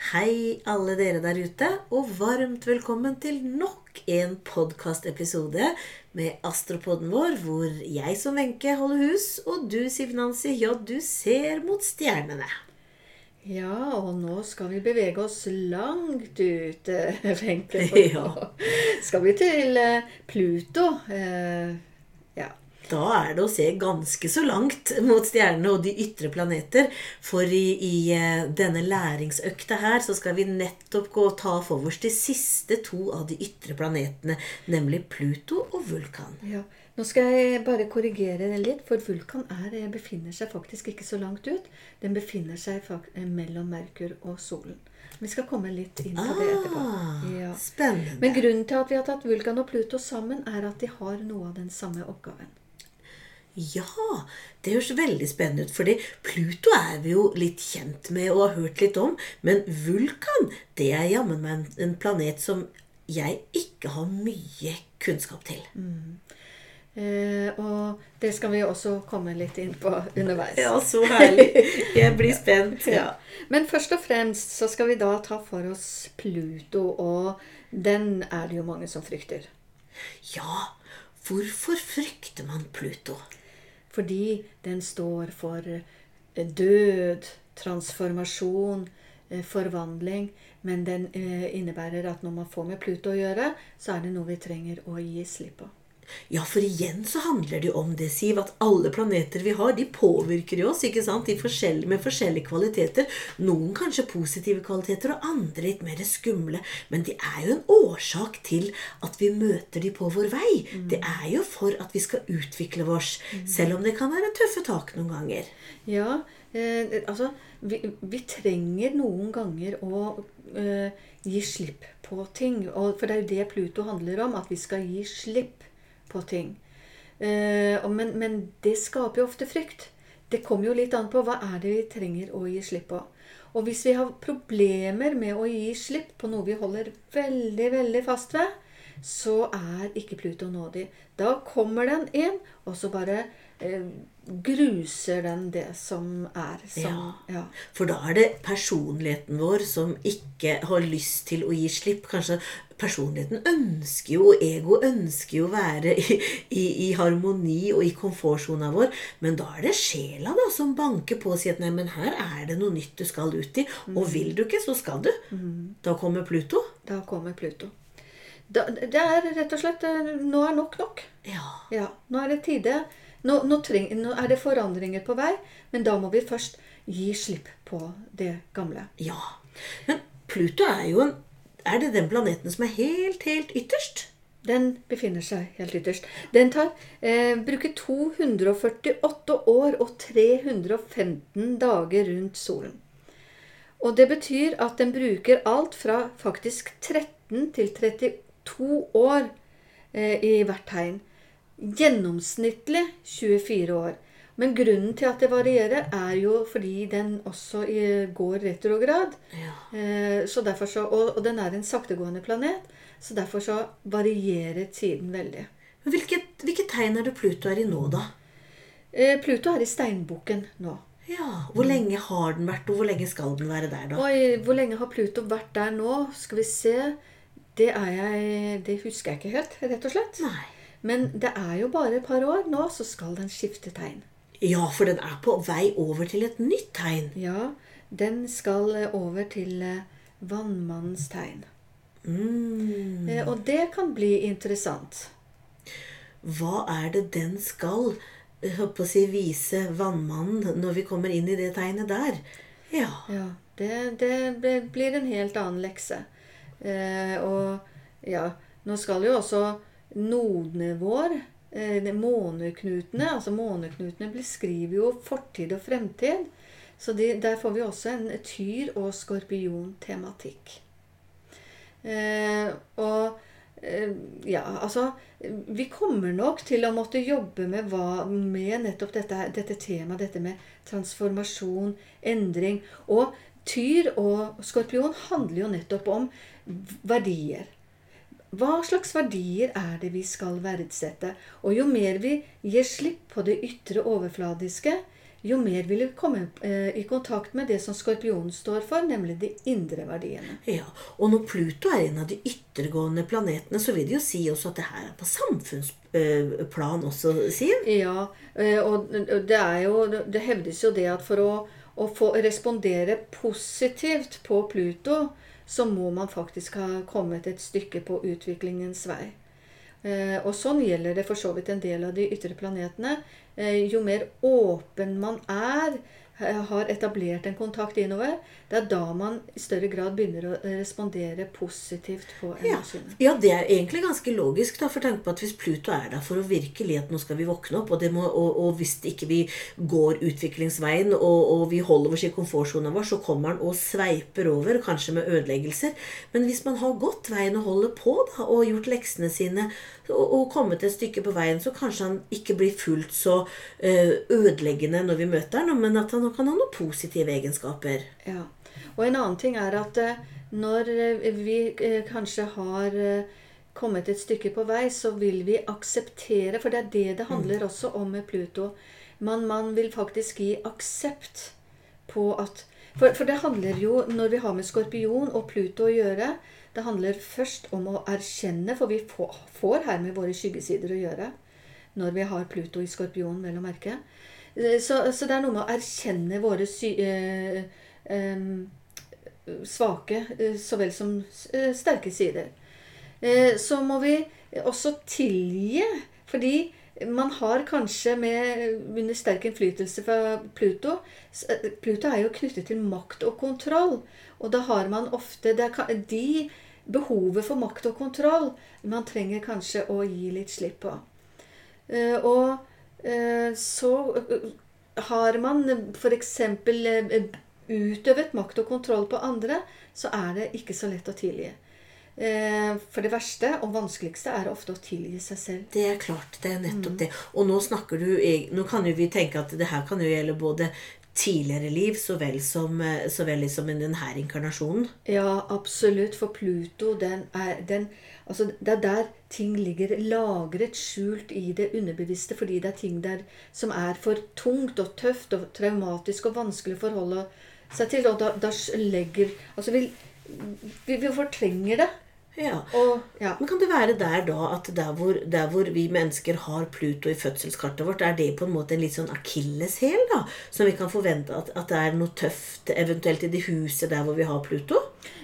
Hei, alle dere der ute, og varmt velkommen til nok en podkastepisode med Astropodden vår, hvor jeg som Wenche holder hus, og du, Siv Nancy, ja, du ser mot stjernene. Ja, og nå skal vi bevege oss langt ut, eh, Wenche. Ja. Skal vi til eh, Pluto. Da er det å se ganske så langt mot stjernene og de ytre planeter. For i, i eh, denne læringsøkta her så skal vi nettopp gå og ta for oss de siste to av de ytre planetene, nemlig Pluto og Vulkan. ja. Nå skal jeg bare korrigere det litt, for Vulkan er, eh, befinner seg faktisk ikke så langt ut. Den befinner seg eh, mellom Merkur og solen. Vi skal komme litt inn på det etterpå. Ah, Ja. spennende. Men grunnen til at vi har tatt Vulkan og Pluto sammen, er at de har noe av den samme oppgaven. Ja, det høres veldig spennende ut. fordi Pluto er vi jo litt kjent med og har hørt litt om. Men Vulkan, det er jammen meg en, planet som jeg ikke har mye kunnskap til. Eh, og det skal vi også komme litt inn på underveis. Ja, så herlig. Jeg blir spent. Ja. Men først og fremst så skal vi da ta for oss Pluto, og den er det jo mange som frykter. ja, hvorfor frykter man Pluto? Fordi den står for eh, død, transformasjon, eh, forvandling. Men den eh, innebærer at når man får med Pluto å gjøre, så er det noe vi trenger å gi slipp på. Ja, for igjen så handler det jo om det, Siv, at alle planeter vi har, de påvirker jo oss, ikke sant? De forskjell- med forskjellige kvaliteter. Noen kanskje positive kvaliteter, og andre litt mer skumle. Men det er jo en årsak til at vi møter de på vår vei. Det er jo for at vi skal utvikle oss, selv om det kan være tøffe tak noen ganger. Ja, eh, altså vi, vi trenger noen ganger å eh, gi slipp på ting. Og, for det er jo det Pluto handler om, at vi skal gi slipp på ting. Eh, men, men det skaper jo ofte frykt. Det kommer jo litt an på hva er det vi trenger å gi slipp på. Og hvis vi har problemer med å gi slipp på noe vi holder veldig, veldig fast ved, så er ikke Pluto nådig. Da kommer den inn, og så bare eh, gruser den det som er. Som, ja. For da er det personligheten vår som ikke har lyst til å gi slipp. Kanskje personligheten ønsker jo, og ego ønsker jo å være i, i, i harmoni og i komfortsona vår. Men da er det sjela da som banker på og sier at nei, men her er det noe nytt du skal ut i. Og vil du ikke, så skal du. Da kommer Pluto. Da kommer Pluto. Da, det er rett og slett eh, Nå er nok nok. Ja. Ja, nå er det tide. Nå, nå, treng, nå er det forandringer på vei, men da må vi først gi slipp på det gamle. ja. Men Pluto er jo en Er det den planeten som er helt, helt ytterst? Den befinner seg helt ytterst. Den tar, eh, bruker 248 år og 315 dager rundt solen. Og det betyr at den bruker alt fra faktisk 13 til 32 år eh, i hvert tegn. Gjennomsnittlig 24 år. Men grunnen til at det varierer, er jo fordi den også går retrograd. Ja. Eh, så derfor så, og, og den er en saktegående planet, så derfor så varierer tiden veldig. Men hvilket, hvilket tegn er det Pluto er i nå, da? Eh, Pluto er i steinbukken nå. Ja, Hvor lenge har den vært, og hvor lenge skal den være der, da? Og hvor lenge har Pluto vært der nå? Skal vi se Det, jeg, det husker jeg ikke helt, rett og slett. Nei. Men det er jo bare et par år nå, så skal den skifte tegn. Ja, for den er på vei over til et nytt tegn. Ja, den skal eh, over til eh, vannmannens tegn. Mm. Eh, Og det kan bli interessant. Hva er det den skal jeg å si, vise vannmannen når vi kommer inn i det tegnet der? Ja. Ja, det, det blir en helt annen lekse. Eh, og ja, nå skal jo også nodene vår, eh, måneknutene, altså måneknutene beskriver jo fortid og fremtid. Så de, der får vi også en tyr- og skorpion-tematikk. Eh, og eh, ja, altså Vi kommer nok til å måtte jobbe med, hva, med nettopp dette, dette temaet, dette med transformasjon, endring. Og tyr og skorpion handler jo nettopp om verdier. Hva slags verdier er det vi skal verdsette? Og jo mer vi gir slipp på det ytre overfladiske, jo mer vil vi komme eh, i kontakt med det som skorpionen står for, nemlig de indre verdiene. Ja, Og når Pluto er en av de yttergående planetene, så vil det jo si også at det her er på samfunnsplan også, Siv? Ja, eh, og det er jo Det hevdes jo det at for å, å få respondere positivt på Pluto, så må man faktisk ha kommet et stykke på utviklingens vei. Eh, og sånn gjelder det for så vidt en del av de ytre planetene. Eh, jo mer åpen man er, har etablert en kontakt innover, det er da man i større grad begynner å respondere positivt på Ja. energiene. ja, det er egentlig ganske logisk, da, for tenk på at hvis Pluto er der for å virkelig at nå skal vi våkne opp, og, det må, og, og hvis ikke vi går utviklingsveien og, og vi holder oss i komfortsonen vår, så kommer han og sveiper over, kanskje med ødeleggelser. Men hvis man har gått veien og holder på da, og gjort leksene sine og, og kommet et stykke på veien, så kanskje han ikke blir fullt så eh, ødeleggende når vi møter han, men at han kan ha noen positive egenskaper. Ja. Og en annen ting er at eh, når eh, vi kanskje har kommet et stykke på vei, så vil vi akseptere For det er det det handler også om med Pluto. Man, man vil faktisk gi aksept på at for, for det handler jo, når vi har med skorpion og Pluto å gjøre, det handler først om å erkjenne, for vi får, her med våre skyggesider å gjøre når vi har Pluto i skorpion, vel å merke. Eh, Så, så det er noe med å erkjenne våre sy, øh, øh, svake så vel som øh, sterke sider. Så må vi også tilgi, fordi man har kanskje med under sterk innflytelse fra Pluto Pluto er jo knyttet til makt og kontroll. Og da har man ofte det De behovet for makt og kontroll man trenger kanskje å gi litt slipp på. Eh, Og eh, så eh, har man f.eks. utøvet makt og kontroll på andre, så er det ikke så lett å tilgi. For det verste og vanskeligste er ofte å tilgi seg selv. Det er klart, det er nettopp det. Og nå snakker du Nå kan jo vi tenke at det her kan jo gjelde både tidligere liv så vel som, eh, så vel som denne inkarnasjonen. Ja, absolutt. For Pluto, den er, den, altså det er der ting ligger lagret, skjult i det underbevisste, fordi det er ting der som er for tungt og tøft og traumatisk og vanskelig å forholde seg til. Og da, da legger Altså, vi, vi, vi fortrenger det. Ja. Og ja. Men kan det være der da at der hvor, der hvor vi mennesker har Pluto i fødselskartet vårt, er det på en måte en litt sånn akilleshæl, da? Som vi kan forvente at, at det er noe tøft eventuelt i det huset der hvor vi har Pluto?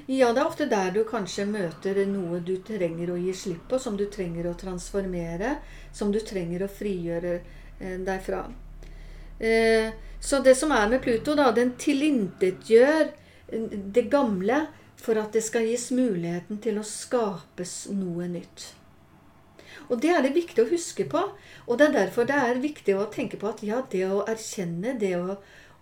Ja, det er ofte der du kanskje møter noe du trenger å gi slipp på, som du trenger å transformere, som du trenger å frigjøre eh, deg fra. Eh, så det som er med Pluto, da, den tilintetgjør eh, det gamle for at det skal gis muligheten til å skapes noe nytt. Og det er det viktig å huske på. Og det er derfor det er viktig å tenke på at ja, det å erkjenne, det å,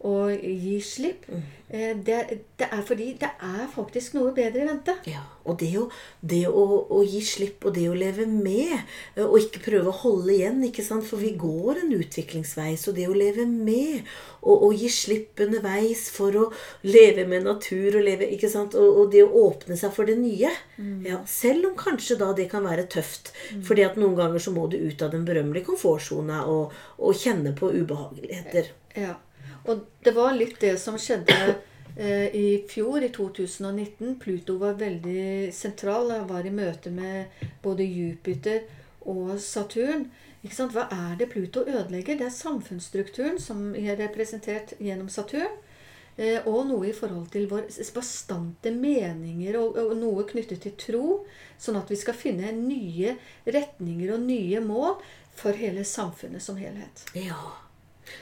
å gi slipp, Mm. det, det er fordi det er faktisk noe bedre i vente. Ja, og det, å, det å, å gi slipp og det å leve med, eh, og ikke prøve å holde igjen, ikke sant? for vi går en utviklingsvei, så det å leve med og, og gi slipp underveis for å leve med natur og leve, ikke sant? Og, og det å åpne seg for det nye, ja, selv om kanskje da det kan være tøft, fordi at noen ganger så må du ut av den berømmelige komfortsona og, og kjenne på ubehageligheter. Ja. Og det var litt det som skjedde eh, i fjor, i 2019. Pluto var veldig sentral. Jeg var i møte med både Jupiter og Saturn. Hva er det Pluto ødelegger? Det er samfunnsstrukturen som er representert gjennom Saturn. Eh, og noe i forhold til våre bastante meninger og, og noe knyttet til tro. Sånn at vi skal finne nye retninger og nye mål for hele samfunnet som helhet. Ja,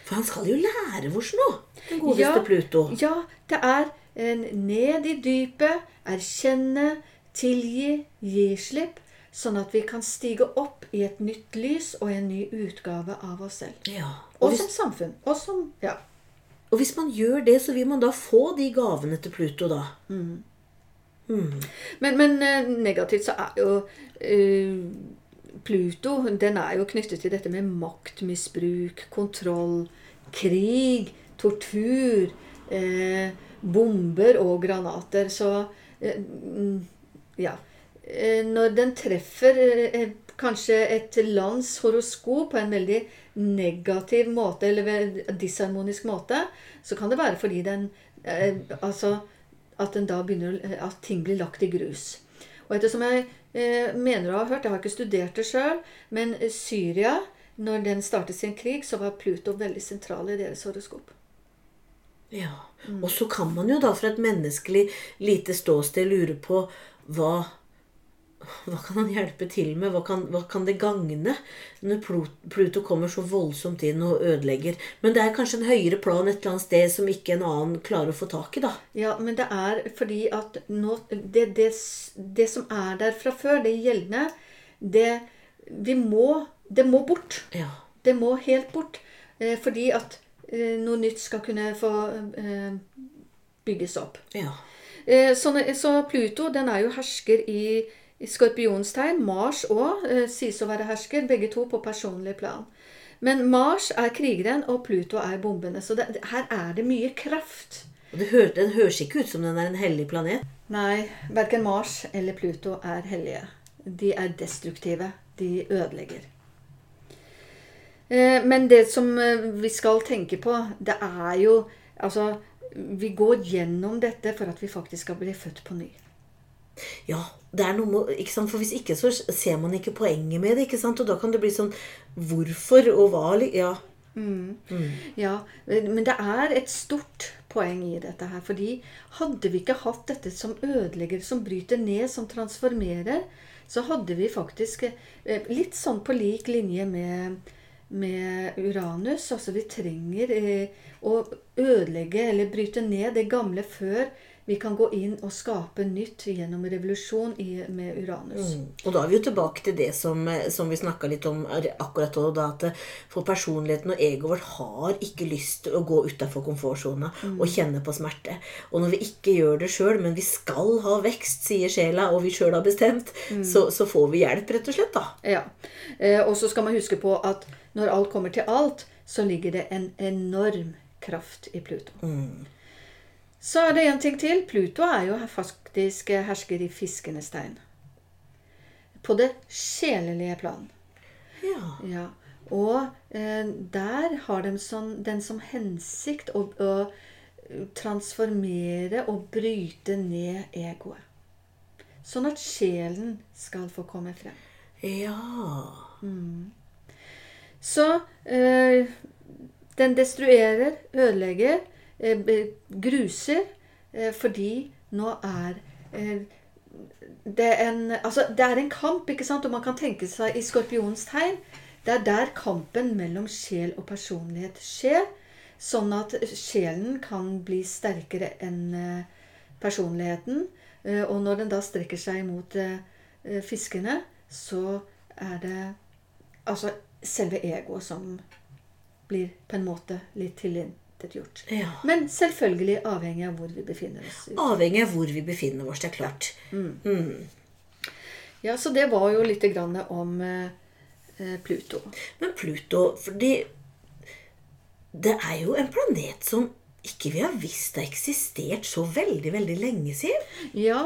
for han skal jo lære oss noe, den godeste Ja. Pluto. Ja, det er en ned i dypet, erkjenne, tilgi, gi slipp, sånn at vi kan stige opp i et nytt lys og en ny utgave av oss selv. Ja, Og og hvis, som samfunn. Og som Ja. og hvis man gjør det, så vil man da få de gavene til Pluto, da. Men, men eh, negativt så er jo eh, Pluto den er jo knyttet til dette med maktmisbruk, kontroll, krig, tortur, eh, bomber og granater. Så eh, mm, ja. Eh, Når den treffer eh, kanskje et lands horoskop på en veldig negativ måte, eller disharmonisk måte, så kan det være fordi den eh, Altså at den da begynner At ting blir lagt i grus. Og ettersom jeg eh, mener å ha hørt, jeg har ikke studert det sjøl, men eh, Syria, når den startet sin krig, så var Pluto veldig sentral i deres horoskop. Ja. Og så kan man jo da fra et menneskelig lite ståsted lure på hva hva kan han hjelpe til med? Hva kan, hva kan det gagne når Pluto kommer så voldsomt inn og ødelegger? Men det er kanskje en høyere plan et eller annet sted som ikke en annen klarer å få tak i, da. Ja, men det er fordi at nå, det, det, det som er der fra før, det gjeldende, det Vi må Det må bort. Ja. Det må helt bort. Eh, fordi at eh, noe nytt skal kunne få eh, bygges opp. Ja. Eh, så, så Pluto den er jo hersker i, i skorpionstegn. Mars òg eh, sies å være hersker, begge to på personlig plan. Men Mars er krigeren, og Pluto er bombene. Så det, her er det mye kraft. Og det hø den høres ikke ut som den er en hellig planet. Nei, verken Mars eller Pluto er hellige. De er destruktive. De ødelegger. Eh, Men det som eh, vi skal tenke på, det er jo Altså, vi går gjennom dette for at vi faktisk skal bli født på ny. Ja, det er noe med, ikke sant? For hvis ikke så ser man ikke poenget med det. ikke sant? Og da kan det bli sånn Hvorfor og hva? Ja. Ja, men det er et stort poeng i dette her. Fordi hadde vi ikke hatt dette som ødelegger, som bryter ned, som transformerer, så hadde vi faktisk eh, litt sånn på lik linje med, med Uranus. Altså vi trenger eh, å ødelegge eller bryte ned det gamle før vi kan gå inn og skape nytt gjennom revolusjon i, med Uranus. Mm. Og da er vi jo tilbake til det som, eh, som vi snakka litt om akkurat da. At eh, for personligheten og egoet vårt har ikke lyst til å gå utafor komfortsona og kjenne på smerte. Og når vi ikke gjør det sjøl, men vi skal ha vekst, sier sjela, og vi sjøl har bestemt, så, så får vi hjelp, rett og slett, da. Ja. Eh, og så skal man huske på at når alt kommer til alt, så ligger det en enorm kraft i Pluto. Så er det en ting til. Pluto er jo faktisk hersker i fiskenes tegn. På det sjelelige plan. Ja. Ja. Og eh, der har de sånn, den som hensikt å, å transformere og bryte ned egoet. Sånn at sjelen skal få komme frem. Ja. Så eh, den destruerer, ødelegger, eh, gruser, eh, fordi nå er eh, det er en Altså, det er en kamp, ikke sant? Og man kan tenke seg i skorpionens tegn. Det er der kampen mellom sjel og personlighet skjer. Sånn at sjelen kan bli sterkere enn eh, personligheten. Eh, Og når den da strekker seg mot eh, eh, fiskene, så er det altså selve egoet som blir på en måte litt tilintetgjort. ja. Men selvfølgelig avhengig av hvor vi befinner oss. Avhengig av hvor vi befinner oss, det er klart. Ja, Så det var jo litt grann om eh, eh, Pluto. Men Pluto fordi Det er jo en planet som ikke vi har visst har eksistert så veldig, veldig lenge siden. Ja,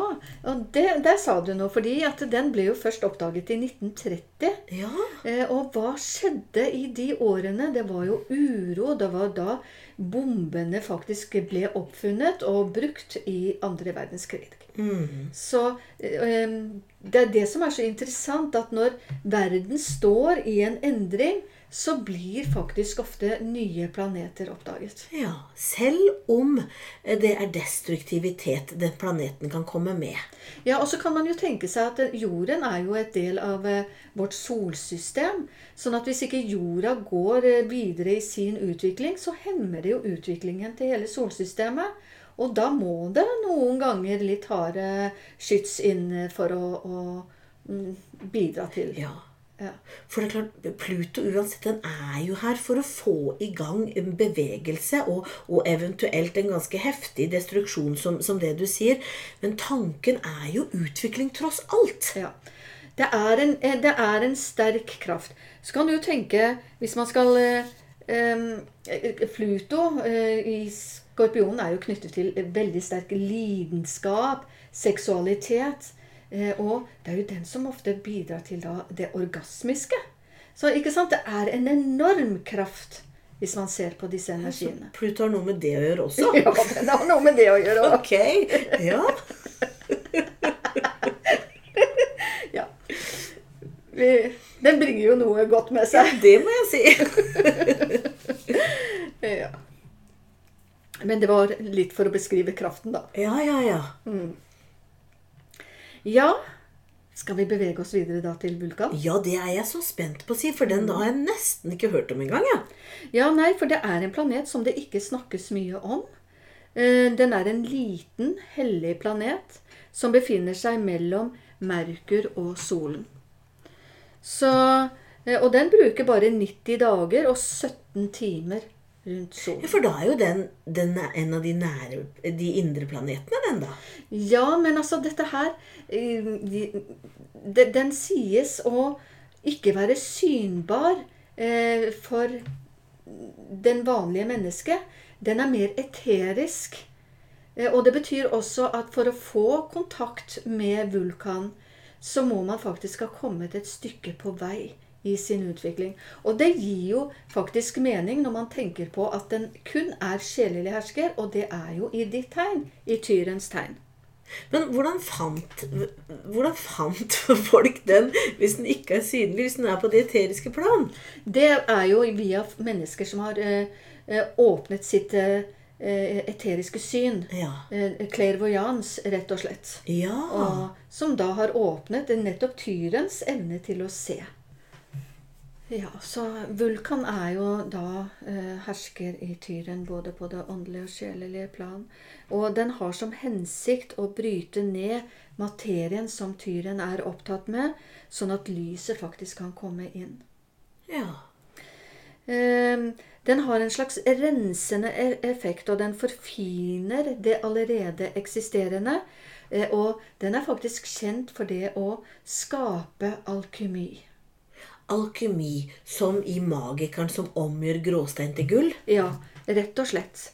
og det, der sa du noe, fordi at den ble jo først oppdaget i 1930. Ja. Eh, og hva skjedde i de årene? Det var jo uro. Det var da bombene faktisk ble oppfunnet og brukt i andre verdenskrig. Så eh, det er det som er så interessant, at når verden står i en endring, så blir faktisk ofte nye planeter oppdaget. ja. Selv om det er destruktivitet den planeten kan komme med. Ja, og så kan man jo tenke seg at jorden er jo et del av eh, vårt solsystem. Sånn at hvis ikke jorda går eh, videre i sin utvikling, så hemmer det jo utviklingen til hele solsystemet. Og da må det noen ganger litt harde skyts inn for å, å mm, bidra til. Ja. Ja. For det er klart, Pluto uansett, den er jo her for å få i gang en bevegelse og, og eventuelt en ganske heftig destruksjon, som, som det du sier. Men tanken er jo utvikling tross alt. Ja. Det er, en, eh, det er en sterk kraft. Så kan du jo tenke, hvis man skal eh, eh, Pluto eh, i Skorpionen er jo knyttet til veldig sterk lidenskap, seksualitet. Eh, og det er jo den som ofte bidrar til da det orgasmiske. Så ikke sant, det er en enorm kraft hvis man ser på disse energiene. Så Pluto har noe med det å gjøre også? Ja, den har noe med det å gjøre òg. Ok. Ja. Ja. Vi- Den bringer jo noe godt med seg. Ja, Det må jeg si. Ja. Men det var litt for å beskrive kraften, da. Ja, ja, ja. Ja, skal vi bevege oss videre da til vulkan? Ja, det er jeg så spent på å si, for den har jeg nesten ikke hørt om engang. Ja. Ja, nei, for det er en planet som det ikke snakkes mye om. Eh, Den er en liten, hellig planet som befinner seg mellom Merkur og solen. Så, eh, og den bruker bare 90 dager og 17 timer rundt Ja. For da er jo den, den er en av de nære, de indre planetene, den da. Ja, men altså dette her eh, de- de- Den sies å ikke være synbar eh, for den vanlige mennesket. Den er mer eterisk. Eh, Og det betyr også at for å få kontakt med vulkan, så må man faktisk ha kommet et stykke på vei i sin utvikling. Og det gir jo faktisk mening når man tenker på at den kun er sjelelig hersker, og det er jo i ditt tegn, i tyrens tegn. Men hvordan fant, hvordan fant folk den hvis den ikke er synlig, hvis den er på det eteriske plan? Det er jo via mennesker som har eh, eh, åpnet sitt eh, eh, eteriske syn. Ja. Eh, clairvoyance, rett og slett. Ja. Og, som da har åpnet nettopp tyrens evne til å se. Ja, så Vulkan er jo da eh, hersker i tyren både på det åndelige og sjelelige plan. Og den har som hensikt å bryte ned materien som tyren er opptatt med, sånn at lyset faktisk kan komme inn. ja. Eh, Den har en slags rensende e- effekt, og den forfiner det allerede eksisterende. Eh, Og den er faktisk kjent for det å skape alkymi. Alkymi, som i magikeren som omgjør gråstein til gull. Ja, rett og slett.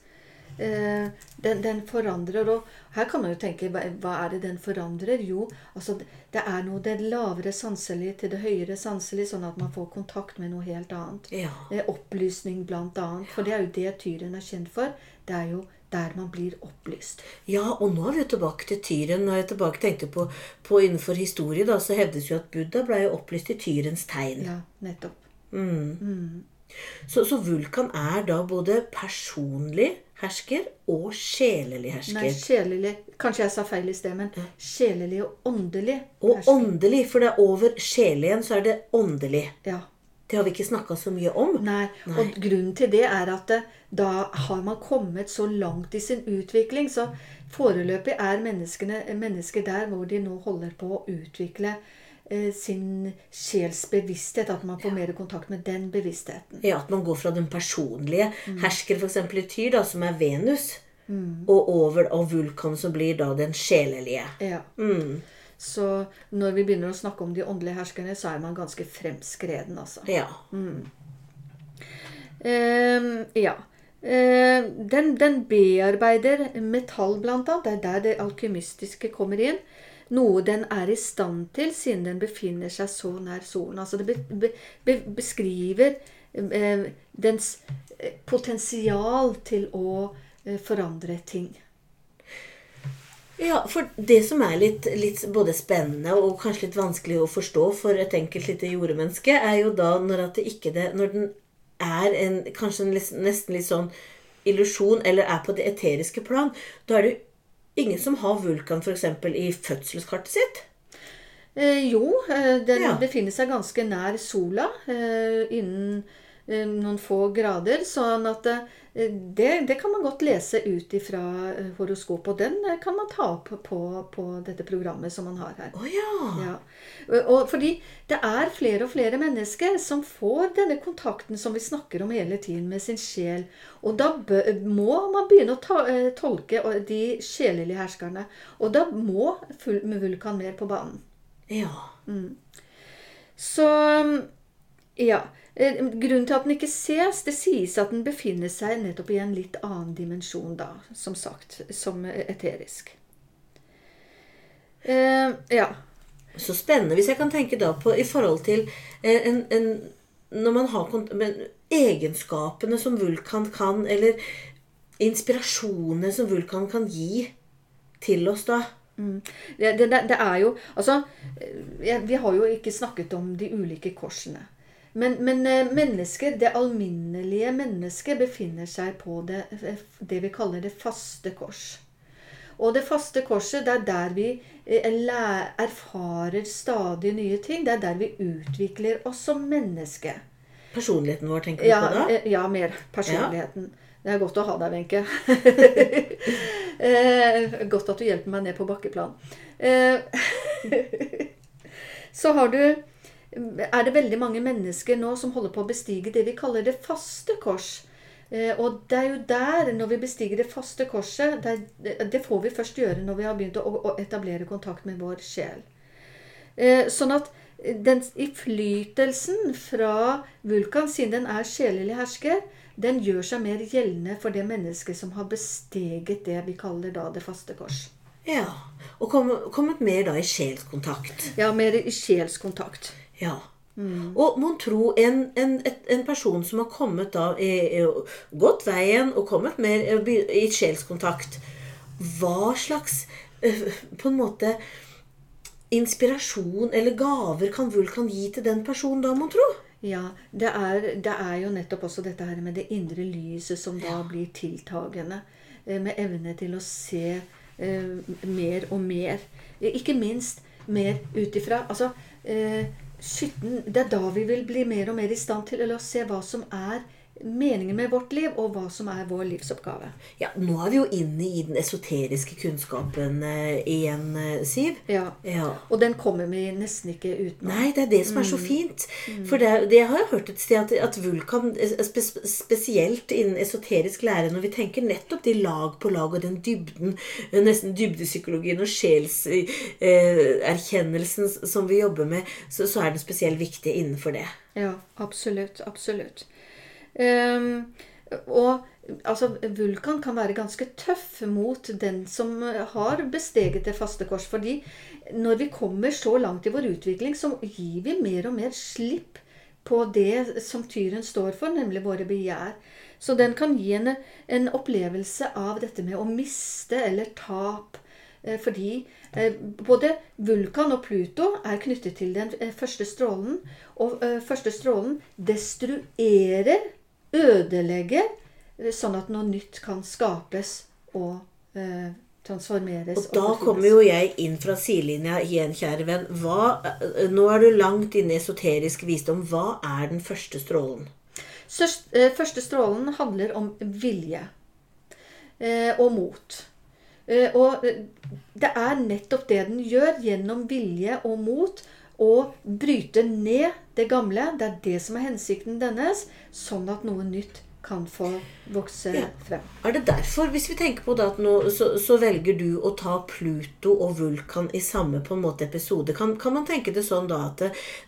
Eh, Den, den forandrer, og her kan man jo tenke hva hva er det den forandrer? Jo, altså det er noe det lavere sanselige til det høyere sanselige, sånn at man får kontakt med noe helt annet. Ja. Eh, Opplysning, blant annet. For det er jo det tyren er kjent for. Det er jo der man blir opplyst. Ja, og nå er vi jo tilbake til tyren. Når jeg tilbake tenkte på, på innenfor historie, da, så hevdes jo at Buddha ble opplyst i tyrens tegn. Ja, nettopp. Så, så Vulkan er da både personlig hersker og sjelelig hersker. Nei, sjelelig Kanskje jeg sa feil i sted, men sjelelig og åndelig. Og hersker. åndelig, for det er over sjel igjen, så er det åndelig. Ja. Det har vi ikke snakka så mye om. Nei. Og grunnen til det er at eh, da har man kommet så langt i sin utvikling. Så foreløpig er mennesker der hvor de nå holder på å utvikle eh, sin sjels bevissthet. At man får mer kontakt med den bevisstheten. Ja, At man går fra den personlige Mm. hersker, f.eks. i Tyr, da, som er Venus, og over og Vulkan, som blir da den sjelelige. Ja. Mm. Så når vi begynner å snakke om de åndelige herskerne, så er man ganske fremskreden, altså. Ja. Ehm, ja. Ehm, den, den bearbeider metall, blant annet. Det er der det alkymistiske kommer inn. Noe den er i stand til, siden den befinner seg så nær solen. Altså det be, be, be, beskriver eh, dens eh, potensial til å eh, forandre ting. Ja, for det som er litt, litt både spennende og kanskje litt vanskelig å forstå for et enkelt lite jordemenneske, er jo da når, at det ikke det, når den er en, kanskje en, nesten litt sånn illusjon, eller er på det eteriske plan, da er det jo ingen som har vulkan f.eks. i fødselskartet sitt. Eh, jo, eh, den Ja. befinner seg ganske nær sola, eh, innen noen få grader. Sånn at eh, det, det kan man godt lese ut ifra horoskopet. horoskop, og den eh, kan man ta opp på, på dette programmet som man har her. Oh, ja. Ja. Og, fordi det er flere og flere mennesker som får denne kontakten som vi snakker om hele tiden med sin sjel. Og da må man begynne å ta, eh, tolke eh, de sjelelige herskerne. Og da må full, med Vulkan mer på banen. Ja. Så ja. Eh, Grunnen til at den ikke ses, det sies at den befinner seg nettopp i en litt annen dimensjon da, som sagt, som eterisk. Eh, ja. Så spennende. Hvis jeg kan tenke da på i forhold til eh, en, en Når man har men egenskapene som vulkan kan, eller inspirasjonene som vulkan kan gi til oss, da. Det, det, det er jo Altså, eh, vi har jo ikke snakket om de ulike korsene. Men, men mennesket, det alminnelige mennesket, befinner seg på det, det vi kaller det faste kors. Og det faste korset, det er der vi eh, erfarer stadig nye ting. Det er der vi utvikler oss som menneske. Personligheten vår, tenker du Ja, på da? eh, ja mer personligheten. Det er godt å ha deg, Wenche. Eh, godt at du hjelper meg ned på bakkeplan. Eh, Så har du Er det veldig mange mennesker nå som holder på å bestige det vi kaller det faste kors. Eh, Og det er jo der, når vi bestiger det faste korset det, det får vi først gjøre når vi har begynt å, etablere kontakt med vår sjel. Eh, Sånn at den innflytelsen fra Vulkan, siden den er sjelelig hersker, den gjør seg mer gjeldende for det mennesket som har besteget det vi kaller da det faste kors. Ja. Og kom, kommet mer da i sjelskontakt. Ja, mer i sjelskontakt. Ja. Og mon tro en, en, en person som har kommet da gått veien og kommet mer i, by- i sjelskontakt Hva slags eh, på en måte inspirasjon eller gaver kan Vulkan gi til den personen da, mon tro? Ja, det er, det er jo nettopp også dette her med det indre lyset som da blir tiltagende. eh, Med evne til å se eh, mer og mer. Eh, Ikke minst mer ut ifra Altså, eh, skytten Det er da vi vil bli mer og mer i stand til å se hva som er meningen med vårt liv, og hva som er vår livsoppgave. Ja, Nå er vi jo inne i den esoteriske kunnskapen eh, igjen, eh, Siv. Ja. Ja. Og den kommer vi nesten ikke utenom. Nei, det er det som er så fint. For det, det har jeg hørt et sted, at, at vulkan, spe, spesielt innen esoterisk lære, når vi tenker nettopp de lag på lag og den dybden, nesten dybdepsykologien og sjelserkjennelsen som vi jobber med, så, så er den spesielt viktig innenfor det. Ja, absolutt. Absolutt. Ehm, og altså, Vulkan kan være ganske tøff mot den som har besteget det faste kors. fordi når vi kommer så langt i vår utvikling, så gir vi mer og mer slipp på det som tyren står for, nemlig våre begjær. Så den kan gi en, en opplevelse av dette med å miste eller tap. Eh, Fordi eh, både Vulkan og Pluto er knyttet til den eh, første strålen. Og eh, første strålen destruerer, ødelegger, eh, sånn at noe nytt kan skapes og eh, transformeres. Og da og kommer jo jeg inn fra sidelinja igjen, kjære venn. Hva, nå er du langt inne i esoterisk visdom. Hva er den første strålen? Sørst, eh, første strålen handler om vilje eh, og mot. Eh, og eh, det er nettopp det den gjør gjennom vilje og mot. Å bryte ned det gamle. Det er det som er hensikten dennes. Sånn at noe nytt kan få vokse Ja. frem. Er det derfor, hvis vi tenker på det at nå, så, så velger du å ta Pluto og Vulkan i samme på en måte episode? Kan, kan man tenke det sånn da at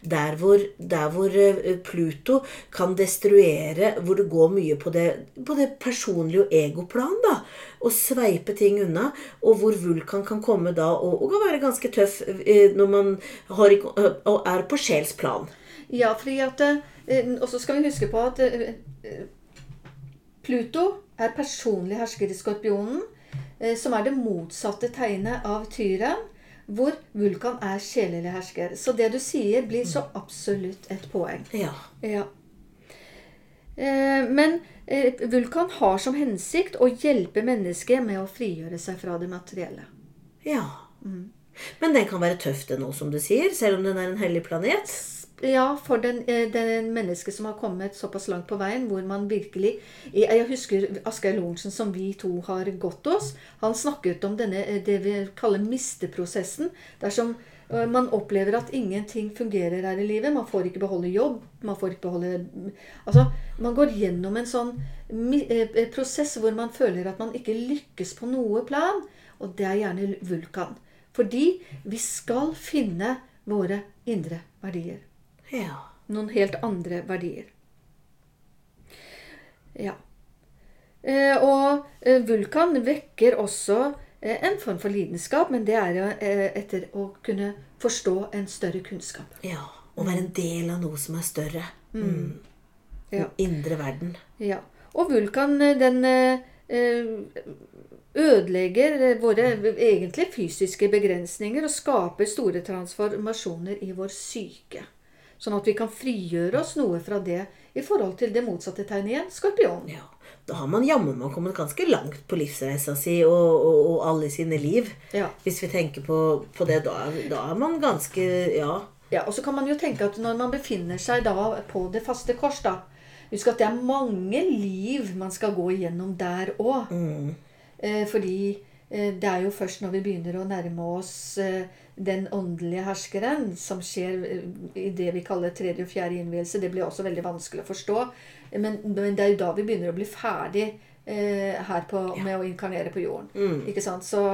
der hvor, der hvor eh, Pluto kan destruere, hvor det går mye på det, på det personlige og egoplan, da, og sveipe ting unna, og hvor Vulkan kan komme da og, og kan være ganske tøff eh, når man har, eh, og er på sjelsplan? Ja, fordi at eh, Og så skal vi huske på at eh, eh, Pluto er personlig hersker i skorpionen, som er det motsatte tegnet av tyren, hvor Vulkan er sjelelig hersker. Så det du sier, blir så absolutt et poeng. Ja. Ja. Men Vulkan har som hensikt å hjelpe mennesket med å frigjøre seg fra det materielle. ja. Men den kan være tøff, den òg, som du sier, selv om den er en hellig planet. Ja, for den, eh, den mennesket som har kommet såpass langt på veien, hvor man virkelig Jeg husker Asgeir Lorentzen, som vi to har gått hos. Han snakket om denne, eh, det vi kaller misteprosessen. Dersom eh, man opplever at ingenting fungerer her i livet. Man får ikke beholde jobb. Man får ikke beholde Altså, man går gjennom en sånn prosess hvor man føler at man ikke lykkes på noe plan. Og det er gjerne vulkan. Fordi vi skal finne våre indre verdier Ja. noen helt andre verdier. Ja. Eh, og eh, vulkan vekker også eh, en form for lidenskap, men det er jo etter å kunne forstå en større kunnskap. Ja. Å være en del av noe som er større. Mm. Ja. Den indre verden. Ja. Og Vulkan, den ødelegger våre egentlig fysiske begrensninger og skaper store transformasjoner i vår syke. Sånn at vi kan frigjøre oss noe fra det i forhold til det motsatte tegnet igjen, skorpion. Ja. Da har man jammen meg kommet ganske langt på livsreisa si og, og, og alle sine liv. Ja. Hvis vi tenker på, på det, da, da er man ganske Ja. Ja, og så kan man jo tenke at når man befinner seg da på det faste kors, da Husk at det er mange liv man skal gå igjennom der òg. Mm. Eh, fordi eh, det er jo først når vi begynner å nærme oss eh, den åndelige herskeren, som skjer eh, i det vi kaller tredje og fjerde innvielse. Det blir også veldig vanskelig å forstå. Men, men det er jo da vi begynner å bli ferdig eh, her på, med å inkarnere på jorden. Mm. Ikke sant? Så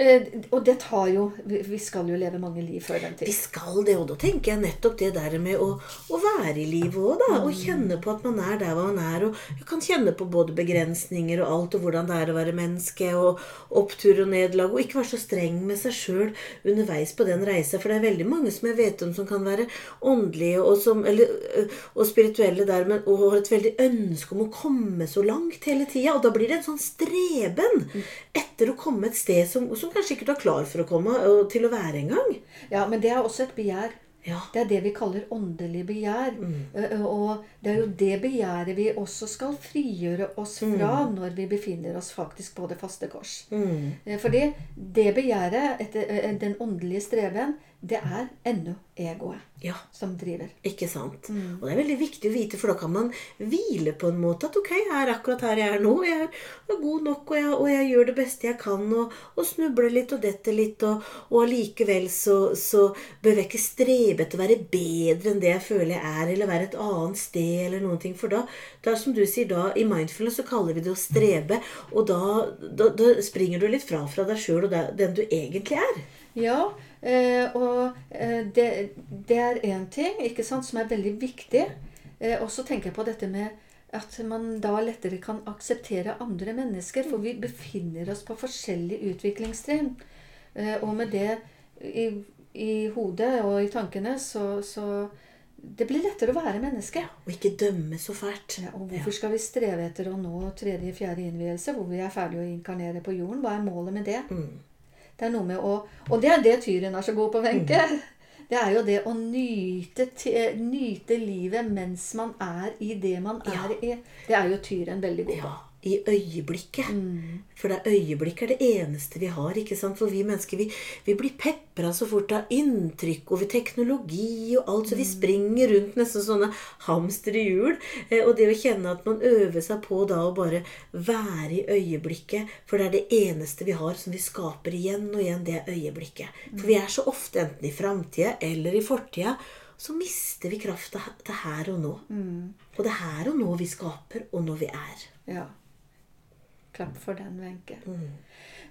Og det tar jo vi, skal jo leve mange liv før den tid. Vi skal det, og da tenker jeg nettopp det der med å, å være i livet òg, da. Og kjenne på at man er der hvor man er. Og jeg kan kjenne på både begrensninger og alt, og hvordan det er å være menneske, og opptur og nederlag. Og ikke være så streng med seg sjøl underveis på den reisa. For det er veldig mange som jeg vet om som kan være åndelige og, som, eller, og spirituelle der, men, og har et veldig ønske om å komme så langt hele tida. Og da blir det en sånn streben etter å komme et sted som, som kanskje ikke du er klar for å komme til å være engang. Ja, men det er også et begjær. Ja. Det er det vi kaller åndelig begjær. Mm. Og det er jo det begjæret vi også skal frigjøre oss fra når vi befinner oss faktisk på det faste kors. Mm. Eh, Fordi det begjæret, eh, den åndelige streven, det er ennå egoet ja. som driver. Ikke sant? Og det er veldig viktig å vite, for da kan man hvile på en måte. At ok, jeg er akkurat her jeg er nå. Jeg er god nok, og jeg, og jeg gjør det beste jeg kan. Og, og snubler litt og detter litt. Og, og allikevel så, så bør jeg ikke strebe etter å være bedre enn det jeg føler jeg er, eller være et annet sted, eller noen ting. For da, da som du sier, da i mindfulness så kaller vi det å strebe. Og da, da, da springer du litt fra fra deg sjøl og den du egentlig er. Ja, og eh, det, det er én ting ikke sant, som er veldig viktig. Eh, og så tenker jeg på dette med at man da lettere kan akseptere andre mennesker. For vi befinner oss på forskjellige utviklingstrinn. Eh, og med det i, i hodet og i tankene så, så Det blir lettere å være menneske. Og ikke dømme så fælt. Ja, og hvorfor skal vi streve etter å nå tredje, fjerde innvielse, hvor vi er ferdige å inkarnere på jorden? Hva er målet med det? Mm. Det er noe med å Og det er det tyren er så god på, Wenche. Det er jo det å nyte, nyte livet mens man er i det man er i. Det er jo tyren veldig god på. I øyeblikket. For det øyeblikket er det eneste vi har. ikke sant? For vi mennesker vi, vi blir pepra så fort av inntrykk over teknologi og alt, så vi springer rundt nesten sånne hamster i hjul. Eh, Og det å kjenne at man øver seg på da å bare være i øyeblikket, for det er det eneste vi har som vi skaper igjen og igjen, det er øyeblikket. For vi er så ofte enten i framtida eller i fortida. Så mister vi krafta til her og nå. Og det er her og nå vi skaper, og når vi er. Ja. Klapp for den, Wenche. Mm.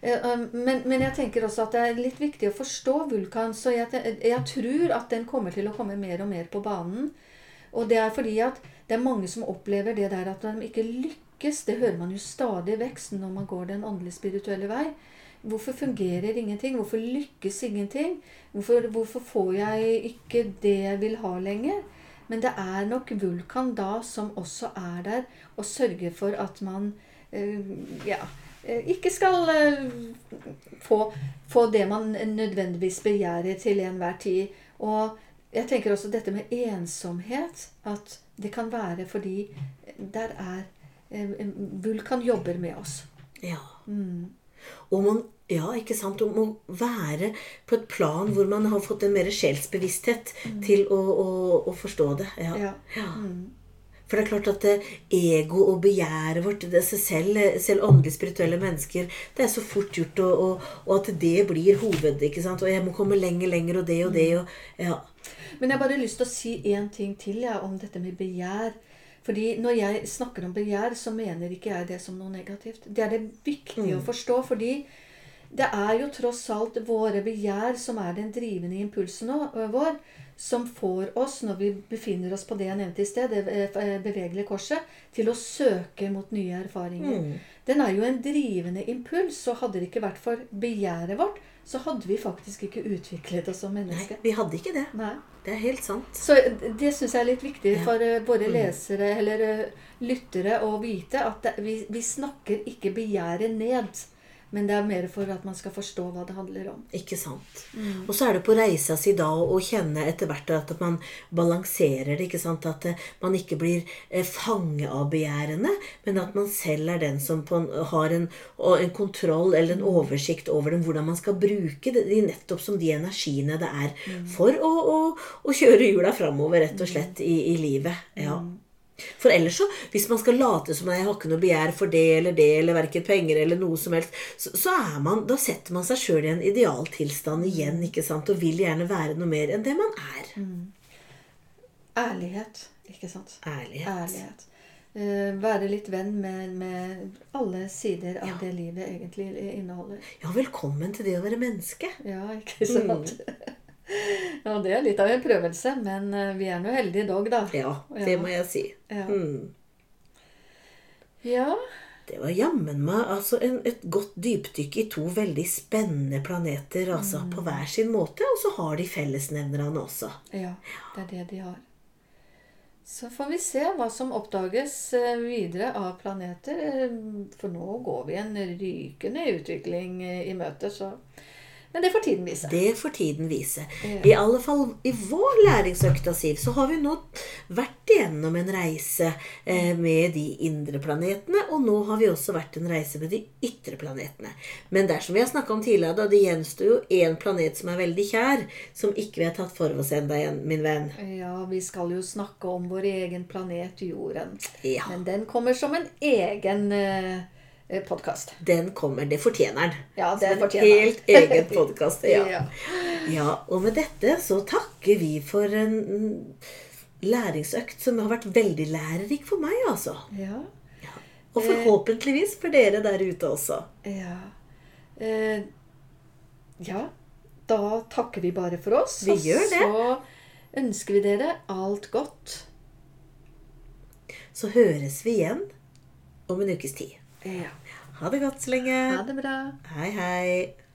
Eh, Men, men jeg tenker også at det er litt viktig å forstå vulkan. Så jeg, jeg tror at den kommer til å komme mer og mer på banen. Og det er fordi at det er mange som opplever det der at de ikke lykkes. Det hører man jo stadig vekst når man går den åndelig spirituelle vei. Hvorfor fungerer ingenting? Hvorfor lykkes ingenting? Hvorfor, hvorfor får jeg ikke det jeg vil ha lenger? Men det er nok vulkan da som også er der og sørger for at man ja, eh, ikke skal eh, få, få det man nødvendigvis begjærer til enhver tid. Og jeg tenker også dette med ensomhet. At det kan være fordi der er eh, Vulkan jobber med oss. Ja. Mm. Og man, ja, ikke sant, om å være på et plan hvor man har fått en mer sjelsbevissthet til å, å, å forstå det. Ja. Ja. Ja. Mm. For det er klart at eh, ego og begjæret vårt, det, er selv, selv åndelig spirituelle mennesker, det er så fort gjort, og, og, og at det blir hoved. ikke sant, Og jeg må komme lenger, lenger, og det og det. og ja. Men jeg har bare lyst til å si én ting til ja, om dette med begjær. Fordi når jeg snakker om begjær, så mener ikke jeg det som noe negativt. Det er det viktig å forstå. Fordi det er jo tross alt våre begjær som er den drivende impulsen å- vår, som får oss, når vi befinner oss på det jeg nevnte i sted, det eh, bevegelige korset, til å søke mot nye erfaringer. Mm. Den er jo en drivende impuls, og hadde det ikke vært for begjæret vårt, så hadde vi faktisk ikke utviklet oss som mennesker. Nei, vi hadde ikke det. Nei. Det er helt sant. Så det syns jeg er litt viktig Ja. for eh, våre Mm. lesere eller eh, lyttere å vite at vi, vi snakker ikke begjæret ned. Men det er mer for at man skal forstå hva det handler om. Ikke sant. Mm. Og så er det på reisa si da å kjenne etter hvert at man balanserer det. ikke sant? At eh, man ikke blir eh, fange av begjærene, men at man selv er den som en, har en, en kontroll eller Mm. en oversikt over dem, hvordan man skal bruke det, de nettopp som de energiene det er Mm. for å, å, å kjøre hjula framover, rett og slett, i, i livet. Ja. Mm. For ellers så, hvis man skal late som jeg har ikke noe begjær for det eller det, eller verken penger eller noe som helst, så, så er man, da setter man seg sjøl i en idealtilstand igjen, ikke sant, og vil gjerne være noe mer enn det man er. Ærlighet, ikke sant? Ærlighet. Ærlighet. Uh, være litt venn med, med alle sider av det livet egentlig inneholder. Ja, velkommen til det å være menneske. Ja, ikke sant? ja, det er litt av en prøvelse, men eh, vi er nå heldige dog, da. Ja, det må jeg si. Ja. Mm. Ja. Det var jammen meg altså en, et godt dypdykk i to veldig spennende planeter, altså på hver sin måte, og så har de fellesnevnerne også. Ja, det er det de har. Så får vi se hva som oppdages eh, videre av planeter. eh, For nå går vi en rykende utvikling i møte, så Men det får tiden vise. Det får tiden vise. Ja. I alle fall i vår læringsøkta, Siv, så har vi nå vært igjennom en reise eh, med de indre planetene, og nå har vi også vært en reise med de ytre planetene. Men dersom vi har snakka om tidligere, da, det gjenstår jo én planet som er veldig kjær, som ikke vi har tatt for oss ennå, min venn. Ja, vi skal jo snakke om vår egen planet Jorden. Ja, Men den kommer som en egen eh, podkast. den kommer. Det fortjener den. Ja, det fortjener den. helt egen podkast. Ja. Ja. ja. Og med dette så takker vi for en læringsøkt som har vært veldig lærerik for meg, altså. Ja. Og forhåpentligvis for dere der ute også. Ja. Eh, ja. Da takker vi bare for oss. Vi gjør det. Og så ønsker vi dere alt godt. Så høres vi igjen om en ukes tid. Ja. Ha det godt så lenge. Ha det bra. Hei, hei.